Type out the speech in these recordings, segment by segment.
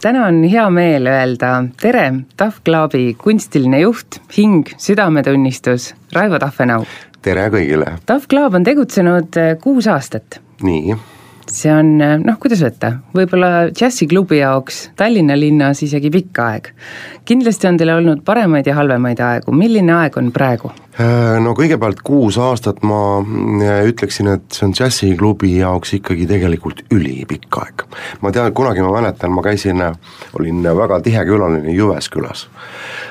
Täna on hea meel öelda tere, Tahv Clubi kunstiline juht, hing, südametunnistus, Raivo Tahvenau. tere kõigile! Tahv Club on tegutsenud eh, kuus aastat. nii. See on noh, kuidas võtta, võib-olla džässiklubi jaoks Tallinna linnas isegi pikk aeg. kindlasti on teil olnud paremaid ja halvemaid aegu, milline aeg on praegu? Äh, no kõigepealt kuus aastat ma äh, ütleksin, et see on džässiklubi jaoks ikkagi tegelikult ülipikk aeg. ma tean, kunagi ma mäletan, ma käisin, olin väga tihe külaline Jyväskylas.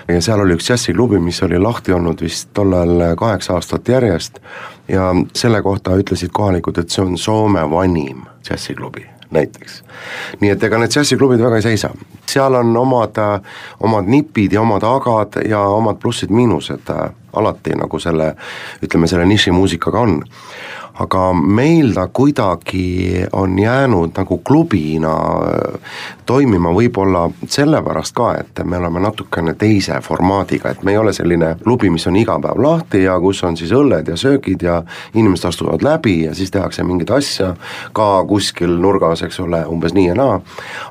Ja seal oli üks džässiklubi, mis oli lahti olnud vist tollal kaheksa aastat järjest. Ja selle kohta ütlesid kohalikud, et see on Soome vanim džässiklubi näiteks. nii et ega need džässiklubid väga ei seisa, seal on omad, omad nipid ja omad agad ja omad plussid-miinused äh, alati nagu selle, ütleme selle nišimuusikaga on aga meil ta kuidagi on jäänud nagu klubina äh, toimima võib-olla sellepärast ka, et me oleme natukene teise formaadiga, et me ei ole selline klubi, mis on iga päev lahti ja kus on siis õlled ja söögid ja inimesed astuvad läbi ja siis tehakse mingit asja ka kuskil nurgas, eks ole, umbes nii ja naa,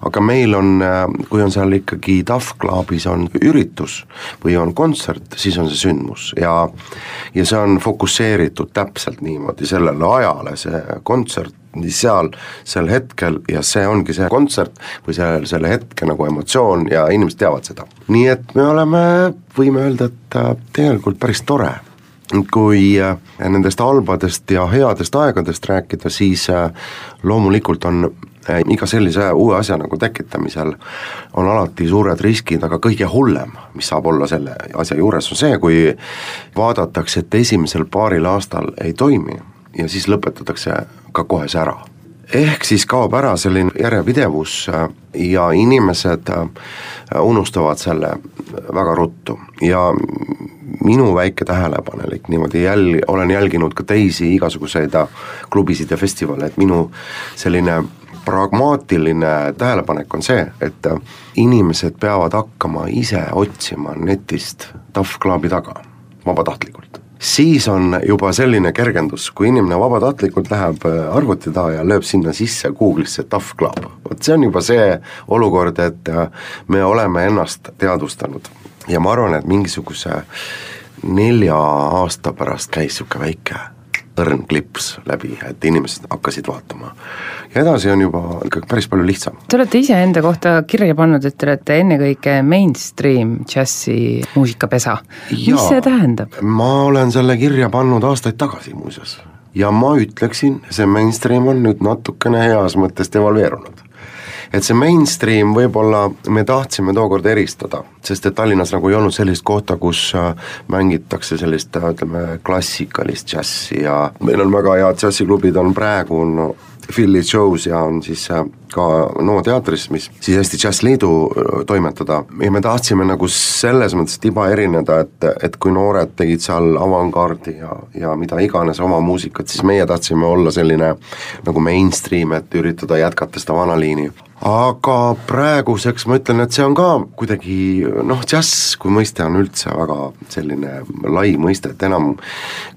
aga meil on, äh, kui on seal ikkagi Tough Clubis on üritus või on kontsert, siis on see sündmus ja ja see on fokusseeritud täpselt niimoodi sellele sellele ajale, see kontsert nii seal, sel hetkel ja see ongi see kontsert või see, selle hetke nagu emotsioon ja inimesed teavad seda. nii et me oleme, võime öelda, et äh, tegelikult päris tore kui äh, nendest halbadest ja headest aegadest rääkida, siis äh, loomulikult on iga sellise uue asja nagu tekitamisel on alati suured riskid, aga kõige hullem, mis saab olla selle asja juures, on see, kui vaadatakse, et esimesel paaril aastal ei toimi ja siis lõpetatakse ka kohe see ära. ehk siis kaob ära selline järjepidevus äh, ja inimesed äh, unustavad selle väga ruttu ja minu väike tähelepanelik niimoodi jäl-, olen jälginud ka teisi igasuguseid äh, klubisid ja festivale, et minu selline pragmaatiline tähelepanek on see, et inimesed peavad hakkama ise otsima netist Tough Clubi taga, vabatahtlikult siis on juba selline kergendus, kui inimene vabatahtlikult läheb äh, arvuti taha ja lööb sinna sisse Google'isse Tough Club, vot see on juba see olukord, et äh, me oleme ennast teadvustanud. Ja ma arvan, et mingisuguse nelja aasta pärast käis niisugune väike õrn klips läbi, et inimesed hakkasid vaatama ja edasi on juba ikkagi päris palju lihtsam. Te olete iseenda kohta kirja pannud, et te olete ennekõike mainstream džässi muusikapesa. mis see tähendab? ma olen selle kirja pannud aastaid tagasi muuseas ja ma ütleksin, see mainstream on nüüd natukene heas mõttes devalveerunud et see mainstream võib-olla me tahtsime tookord eristada, sest et Tallinnas nagu ei olnud sellist kohta, kus äh, mängitakse sellist ütleme klassikalist džässi ja meil on väga head džässiklubid on praegu no Philly Joe's ja on siis äh, ka NO teatris, mis siis Eesti Džässliidu toimetada. Ja me tahtsime nagu selles mõttes tiba erineda, et, et kui noored tegid seal avangard'i ja, ja mida iganes oma muusikat, siis meie tahtsime olla selline nagu mainstream, et üritada jätkata seda vana liini aga praeguseks ma ütlen, et see on ka kuidagi noh, džäss kui mõiste on üldse väga selline lai mõiste, et enam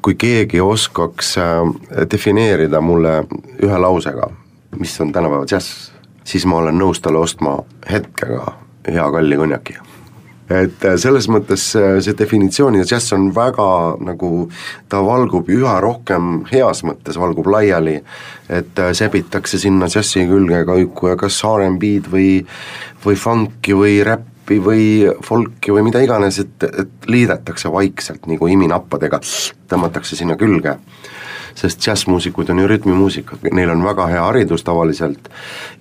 kui keegi oskaks äh, defineerida mulle ühe lausega, mis on tänapäeva džäss, siis ma olen nõus talle ostma hetkega hea kalli konjaki. Et äh, selles mõttes äh, see definitsioon ja džäss on väga nagu, ta valgub üha rohkem, heas mõttes valgub laiali, et äh, sebitakse sinna džässi külge ka kas R'n'B-d või, või funk'i või räppi või folki või mida iganes, et, et liidetakse vaikselt nagu iminappadega, tõmmatakse sinna külge sest džässmuusikud on ju rütmimuusikud, neil on väga hea haridus tavaliselt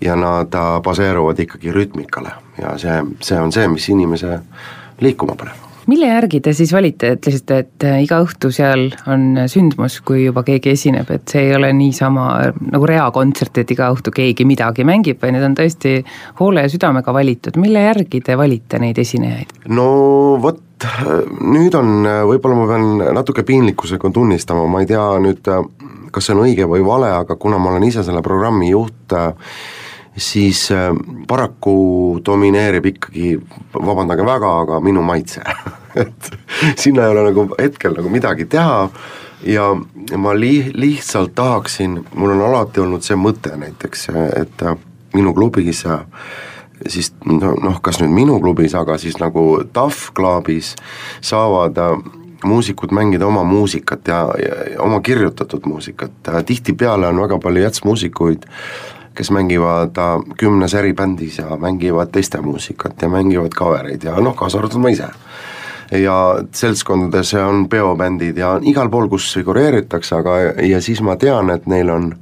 ja nad baseeruvad ikkagi rütmikale ja see, see on see, mis inimese liikuma paneb mille järgi te siis valite, ütlesite, et äh, iga õhtu seal on sündmus, kui juba keegi esineb, et see ei ole niisama nagu reakontsert, et iga õhtu keegi midagi mängib, vaid need on tõesti hoole ja südamega valitud, mille järgi te valite neid esinejaid? no vot, nüüd on, võib-olla ma pean natuke piinlikkusega tunnistama, ma ei tea nüüd, kas see on õige või vale, aga kuna ma olen ise selle programmi juht, siis äh, paraku domineerib ikkagi, vabandage väga, aga minu maitse et sinna ei ole nagu hetkel nagu midagi teha. Ja ma li-, lihtsalt tahaksin, mul on alati olnud see mõte näiteks, et äh, minu klubis äh, siis noh, kas nüüd minu klubis, aga siis nagu TAF Clubis saavad muusikud mängida oma muusikat ja, ja oma kirjutatud muusikat, tihtipeale on väga palju jätsmuusikuid, kes mängivad kümnes eribändis ja mängivad teiste muusikat ja mängivad cover'eid ja noh, kaasa arvatud ma ise. ja seltskondades on peobändid ja igal pool, kus figureeritakse, aga ja siis ma tean, et neil on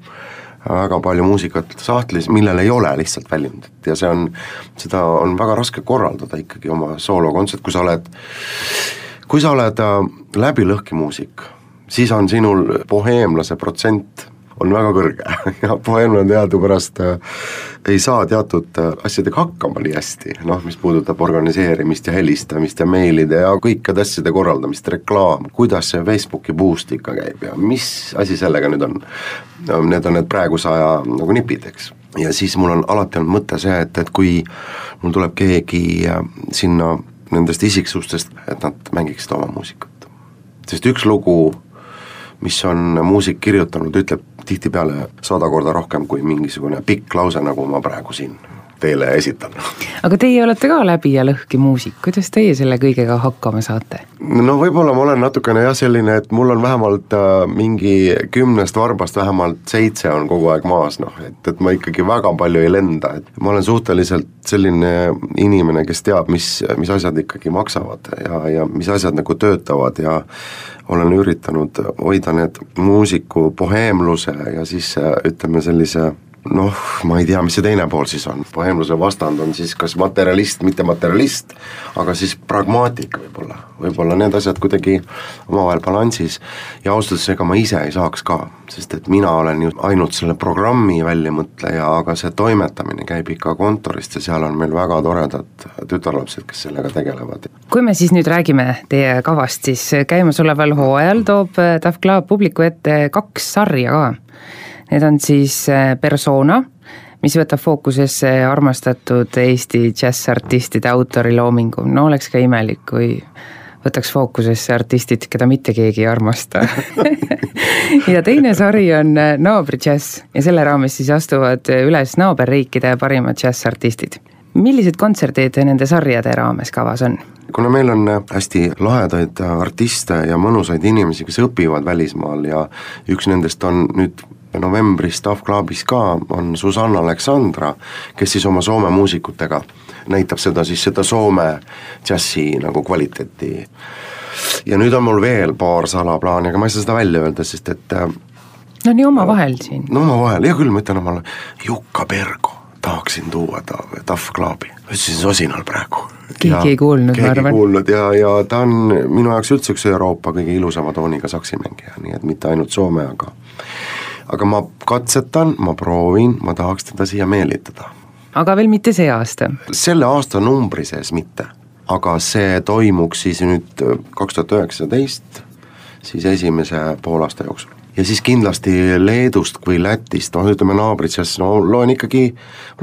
väga palju muusikat sahtlis, millel ei ole lihtsalt väljundit ja see on, seda on väga raske korraldada ikkagi oma soolokontsert, kui sa oled, kui sa oled äh, läbilõhkimuusik, siis on sinul boheemlase protsent on väga kõrge ja boheemlane teadupärast äh, ei saa teatud äh, asjadega hakkama nii hästi, noh, mis puudutab organiseerimist ja helistamist ja meilide ja kõikide asjade korraldamist, reklaam, kuidas see Facebooki boost ikka käib ja mis asi sellega nüüd on. Need on need praeguse aja nagu nipid, eks. ja siis mul on alati olnud mõte see, et, et kui mul tuleb keegi äh, sinna nendest isiksustest, et nad mängiksid oma muusikat. sest üks lugu mis on muusik kirjutanud, ütleb tihtipeale sada korda rohkem kui mingisugune pikk lause, nagu ma praegu siin teile esitan. aga teie olete ka läbi ja lõhki muusik, kuidas teie selle kõigega hakkama saate? no võib-olla ma olen natukene jah, selline, et mul on vähemalt äh, mingi kümnest varbast vähemalt seitse on kogu aeg maas, noh, et, et ma ikkagi väga palju ei lenda, et ma olen suhteliselt selline inimene, kes teab, mis, mis asjad ikkagi maksavad ja, ja mis asjad nagu töötavad ja olen üritanud hoida need muusiku boheemluse ja siis ütleme sellise noh, ma ei tea, mis see teine pool siis on, boheemluse vastand on siis kas materialist, mitte materialist, aga siis pragmaatik võib-olla, võib-olla need asjad kuidagi omavahel balansis. Ja ausalt öeldes ega ma ise ei saaks ka, sest et mina olen ju ainult selle programmi väljamõtleja, aga see toimetamine käib ikka kontorist ja seal on meil väga toredad tütarlapsed, kes sellega tegelevad. Kui me siis nüüd räägime teie kavast, siis käimasoleval hooajal toob TAF Club publiku ette kaks sarja ka. Need on siis äh, Persona, mis võtab fookusesse armastatud Eesti džässartistide autoriloomingu, no oleks ka imelik, kui võtaks fookusesse artistid, keda mitte keegi ei armasta ja teine sari on äh, naabridžäss ja selle raames siis astuvad üles naaberriikide parimad džässartistid. millised kontserdid nende sarjade raames kavas on? kuna meil on hästi lahedaid artiste ja mõnusaid inimesi, kes õpivad välismaal ja üks nendest on nüüd novembris Staff Clubis ka, on Susanna Aleksandra, kes siis oma Soome muusikutega näitab seda siis, seda Soome džässi nagu kvaliteeti. ja nüüd on mul veel paar salaplaani, aga ma ei saa seda välja öelda, sest et no nii omavahel siin. no omavahel, hea küll, ma ütlen omale, Jukka Pergo tahaksin tuua ta Tough Clubi, ütlesin sosinal praegu. keegi ei kuulnud, ma arvan. kuulnud ja, ja ta on minu jaoks üldse üks Euroopa kõige ilusama tooniga saksimängija, nii et mitte ainult Soome, aga aga ma katsetan, ma proovin, ma tahaks teda siia meelitada. aga veel mitte see aasta? selle aasta numbri sees mitte, aga see toimuks siis nüüd kaks tuhat üheksateist, siis esimese poolaasta jooksul ja siis kindlasti Leedust või Lätist, noh ütleme naabritsest, no loen ikkagi,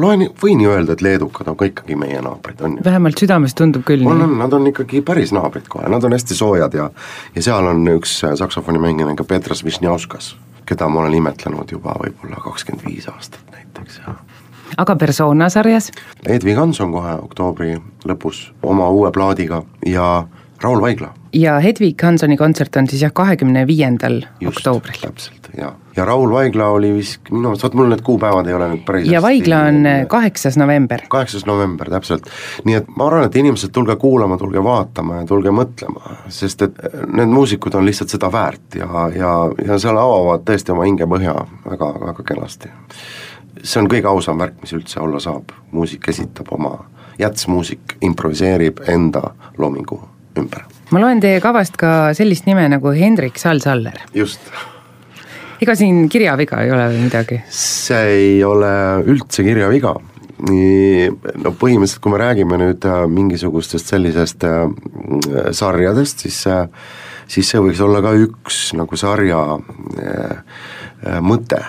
loen, võin ju öelda, et leedukad on ka ikkagi meie naabrid, on ju. vähemalt südames tundub küll on, on, nad on ikkagi päris naabrid kohe, nad on hästi soojad ja ja seal on üks saksofonimängija ka Petras Višnjauskas, keda ma olen imetlenud juba võib-olla kakskümmend viis aastat näiteks ja aga persona sarjas? Edvin Hanson kohe oktoobri lõpus oma uue plaadiga ja Raul Vaigla. ja Hedvig Hansoni kontsert on siis jah, kahekümne viiendal oktoobril. täpselt, jaa. ja Raul Vaigla oli vist minu arust, vaat mul need kuupäevad ei ole nüüd päris ja Vaigla on kaheksas november. kaheksas november, täpselt. nii et ma arvan, et inimesed, tulge kuulama, tulge vaatama ja tulge mõtlema, sest et need muusikud on lihtsalt seda väärt ja, ja, ja seal avavad tõesti oma hingepõhja väga, väga kenasti. see on kõige ausam värk, mis üldse olla saab, muusik esitab oma, jätsmuusik improviseerib enda loomingu ümber. ma loen teie kavast ka sellist nime nagu Hendrik Sall-Saller. just. ega siin kirjaviga ei ole või midagi? see ei ole üldse kirjaviga nii, no põhimõtteliselt, kui me räägime nüüd äh, mingisugustest sellisest äh, sarjadest, siis äh, siis see võiks olla ka üks nagu sarja mõte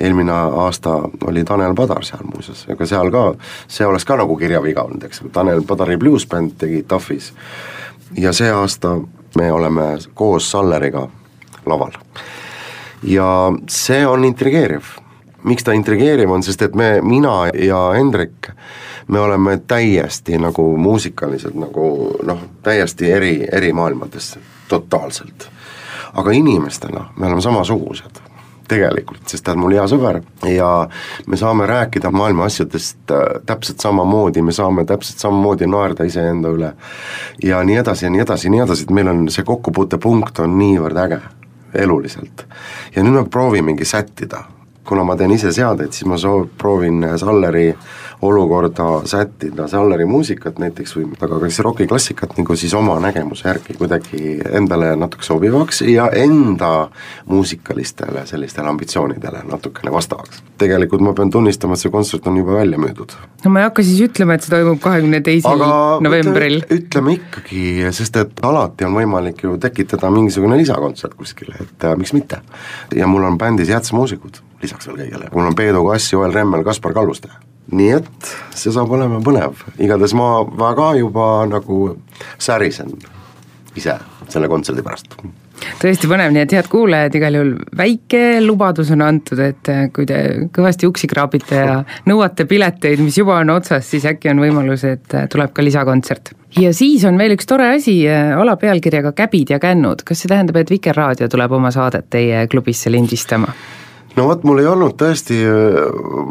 eelmine aasta oli Tanel Padar seal muuseas, ega seal ka, see oleks ka nagu kirjaviga olnud, eks, Tanel Padari bluusbänd tegi TAF-is ja see aasta me oleme koos Salleriga laval. ja see on intrigeeriv. miks ta intrigeeriv on, sest et me, mina ja Hendrik, me oleme täiesti nagu muusikaliselt nagu noh, täiesti eri, eri maailmades, totaalselt. aga inimestena me oleme samasugused tegelikult, sest ta on mul hea sõber. Ja me saame rääkida maailma asjadest äh, täpselt samamoodi, me saame täpselt samamoodi naerda iseenda üle. Ja nii edasi ja nii edasi ja nii edasi, et meil on see kokkupuutepunkt on niivõrd äge eluliselt. ja nüüd me proovimegi sättida, kuna ma teen ise seadeid, siis ma soov-, proovin Salleri olukorda sättida žanri muusikat näiteks või aga ka siis rokiklassikat nagu siis oma nägemuse järgi kuidagi endale natuke sobivaks ja enda muusikalistele sellistele ambitsioonidele natukene vastavaks. tegelikult ma pean tunnistama, et see kontsert on juba välja müüdud. no ma ei hakka siis ütlema, et see toimub kahekümne teisel novembril. ütleme ikkagi, sest et alati on võimalik ju tekitada mingisugune lisakontsert kuskile, et äh, miks mitte. ja mul on bändis jätsmuusikud lisaks veel kõigele, mul on Peedu Kass, Joel Remmel, Kaspar Kalluste nii et see saab olema põnev, igatahes ma väga juba nagu särisen ise selle kontserdi pärast. tõesti põnev, nii et head kuulajad, igal juhul väike lubadus on antud, et kui te kõvasti uksi kraabite ja nõuate pileteid, mis juba on otsas, siis äkki on võimalus, et tuleb ka lisakontsert. ja siis on veel üks tore asi alapealkirjaga Käbid ja kännud, kas see tähendab, et Vikerraadio tuleb oma saadet teie klubisse lindistama? No vot, mul ei olnud tõesti,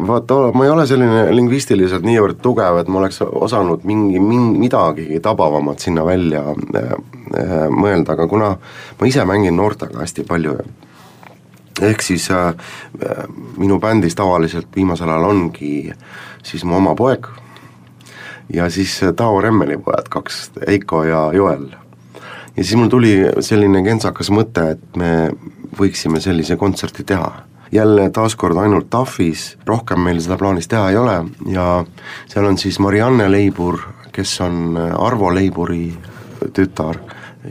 vaata, ma ei ole selline lingvistiliselt niivõrd tugev, et ma oleks osanud mingi, mingi, midagigi tabavamat sinna välja äh, äh, mõelda, aga kuna ma ise mängin noortega hästi palju ehk siis äh, minu bändis tavaliselt viimasel ajal ongi siis mu oma poeg ja siis Tao Remmeli pojad, kaks, Eiko ja Joel. ja siis mul tuli selline kentsakas mõte, et me võiksime sellise kontserti teha jälle taaskord ainult TAF-is, rohkem meil seda plaanis teha ei ole. Ja seal on siis Marianne Leibur, kes on Arvo Leiburi tütar,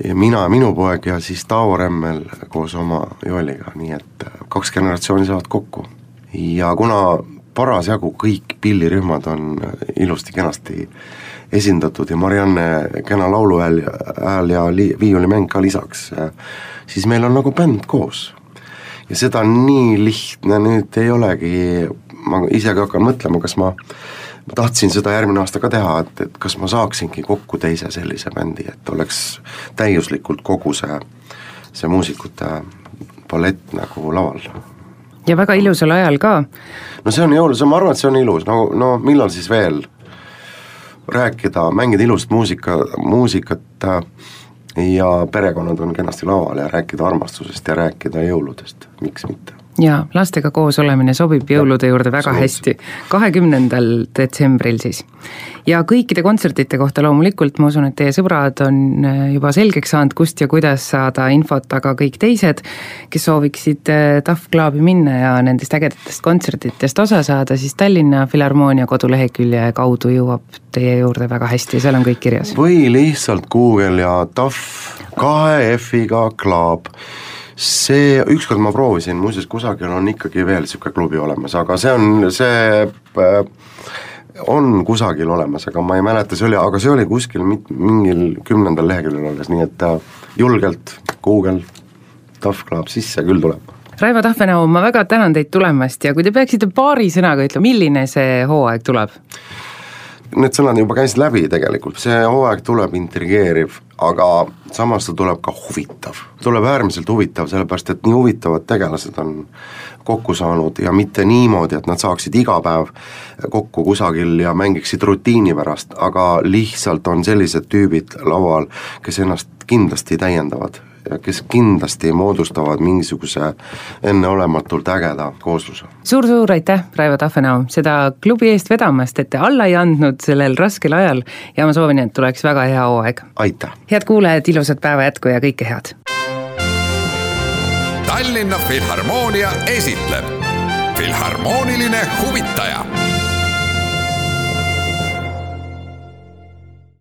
ja mina ja minu poeg ja siis Taavo Remmel koos oma Joeliga, nii et kaks generatsiooni saavad kokku. ja kuna parasjagu kõik pillirühmad on ilusti-kenasti esindatud ja Marianne kena lauluhääl, hääl ja li-, viiulimäng ka lisaks, siis meil on nagu bänd koos ja seda nii lihtne nüüd ei olegi, ma isegi hakkan mõtlema, kas ma ma tahtsin seda järgmine aasta ka teha, et, et kas ma saaksingi kokku teise sellise bändi, et oleks täiuslikult kogu see, see muusikute palett nagu laval. ja väga ilusal ajal ka. no see on jõulus, ma arvan, et see on ilus, no, no millal siis veel rääkida, mängida ilusat muusika, muusikat äh, ja perekonnad on kenasti laval ja rääkida armastusest ja rääkida jõuludest, miks mitte jaa, lastega koos olemine sobib jõulude juurde väga hästi, kahekümnendal detsembril siis. ja kõikide kontsertide kohta loomulikult, ma usun, et teie sõbrad on äh, juba selgeks saanud, kust ja kuidas saada infot, aga kõik teised, kes sooviksid äh, Tough Clubi minna ja nendest ägedatest kontsertidest osa saada, siis Tallinna Filharmoonia kodulehekülje kaudu jõuab teie juurde väga hästi, seal on kõik kirjas. või lihtsalt Google ja Tough kahe F-iga Club see, ükskord ma proovisin, muuseas kusagil on ikkagi veel niisugune klubi olemas, aga see on, see äh, on kusagil olemas, aga ma ei mäleta, see oli, aga see oli kuskil mit-, mingil kümnendal leheküljel alles, nii et äh, julgelt Google, Tough Club sisse küll tuleb. Raivo Tahvenau, ma väga tänan teid tulemast ja kui te peaksite paari sõnaga ütlema, milline see hooaeg tuleb? Need sõnad juba käisid läbi tegelikult, see hooaeg tuleb intrigeeriv, aga samas ta tuleb ka huvitav. tuleb äärmiselt huvitav, sellepärast et nii huvitavad tegelased on kokku saanud ja mitte niimoodi, et nad saaksid iga päev kokku kusagil ja mängiksid rutiini pärast, aga lihtsalt on sellised tüübid laval, kes ennast kindlasti täiendavad kes kindlasti moodustavad mingisuguse enneolematult ägeda koosluse suur,. suur-suur aitäh, Raivo Tahvenau, seda klubi eest vedamast, et te alla ei andnud sellel raskel ajal ja ma soovin, et tuleks väga hea hooaeg. aitäh! head kuulajad, ilusat päeva jätku ja kõike head! Tallinna Filharmoonia esitleb Filharmooniline huvitaja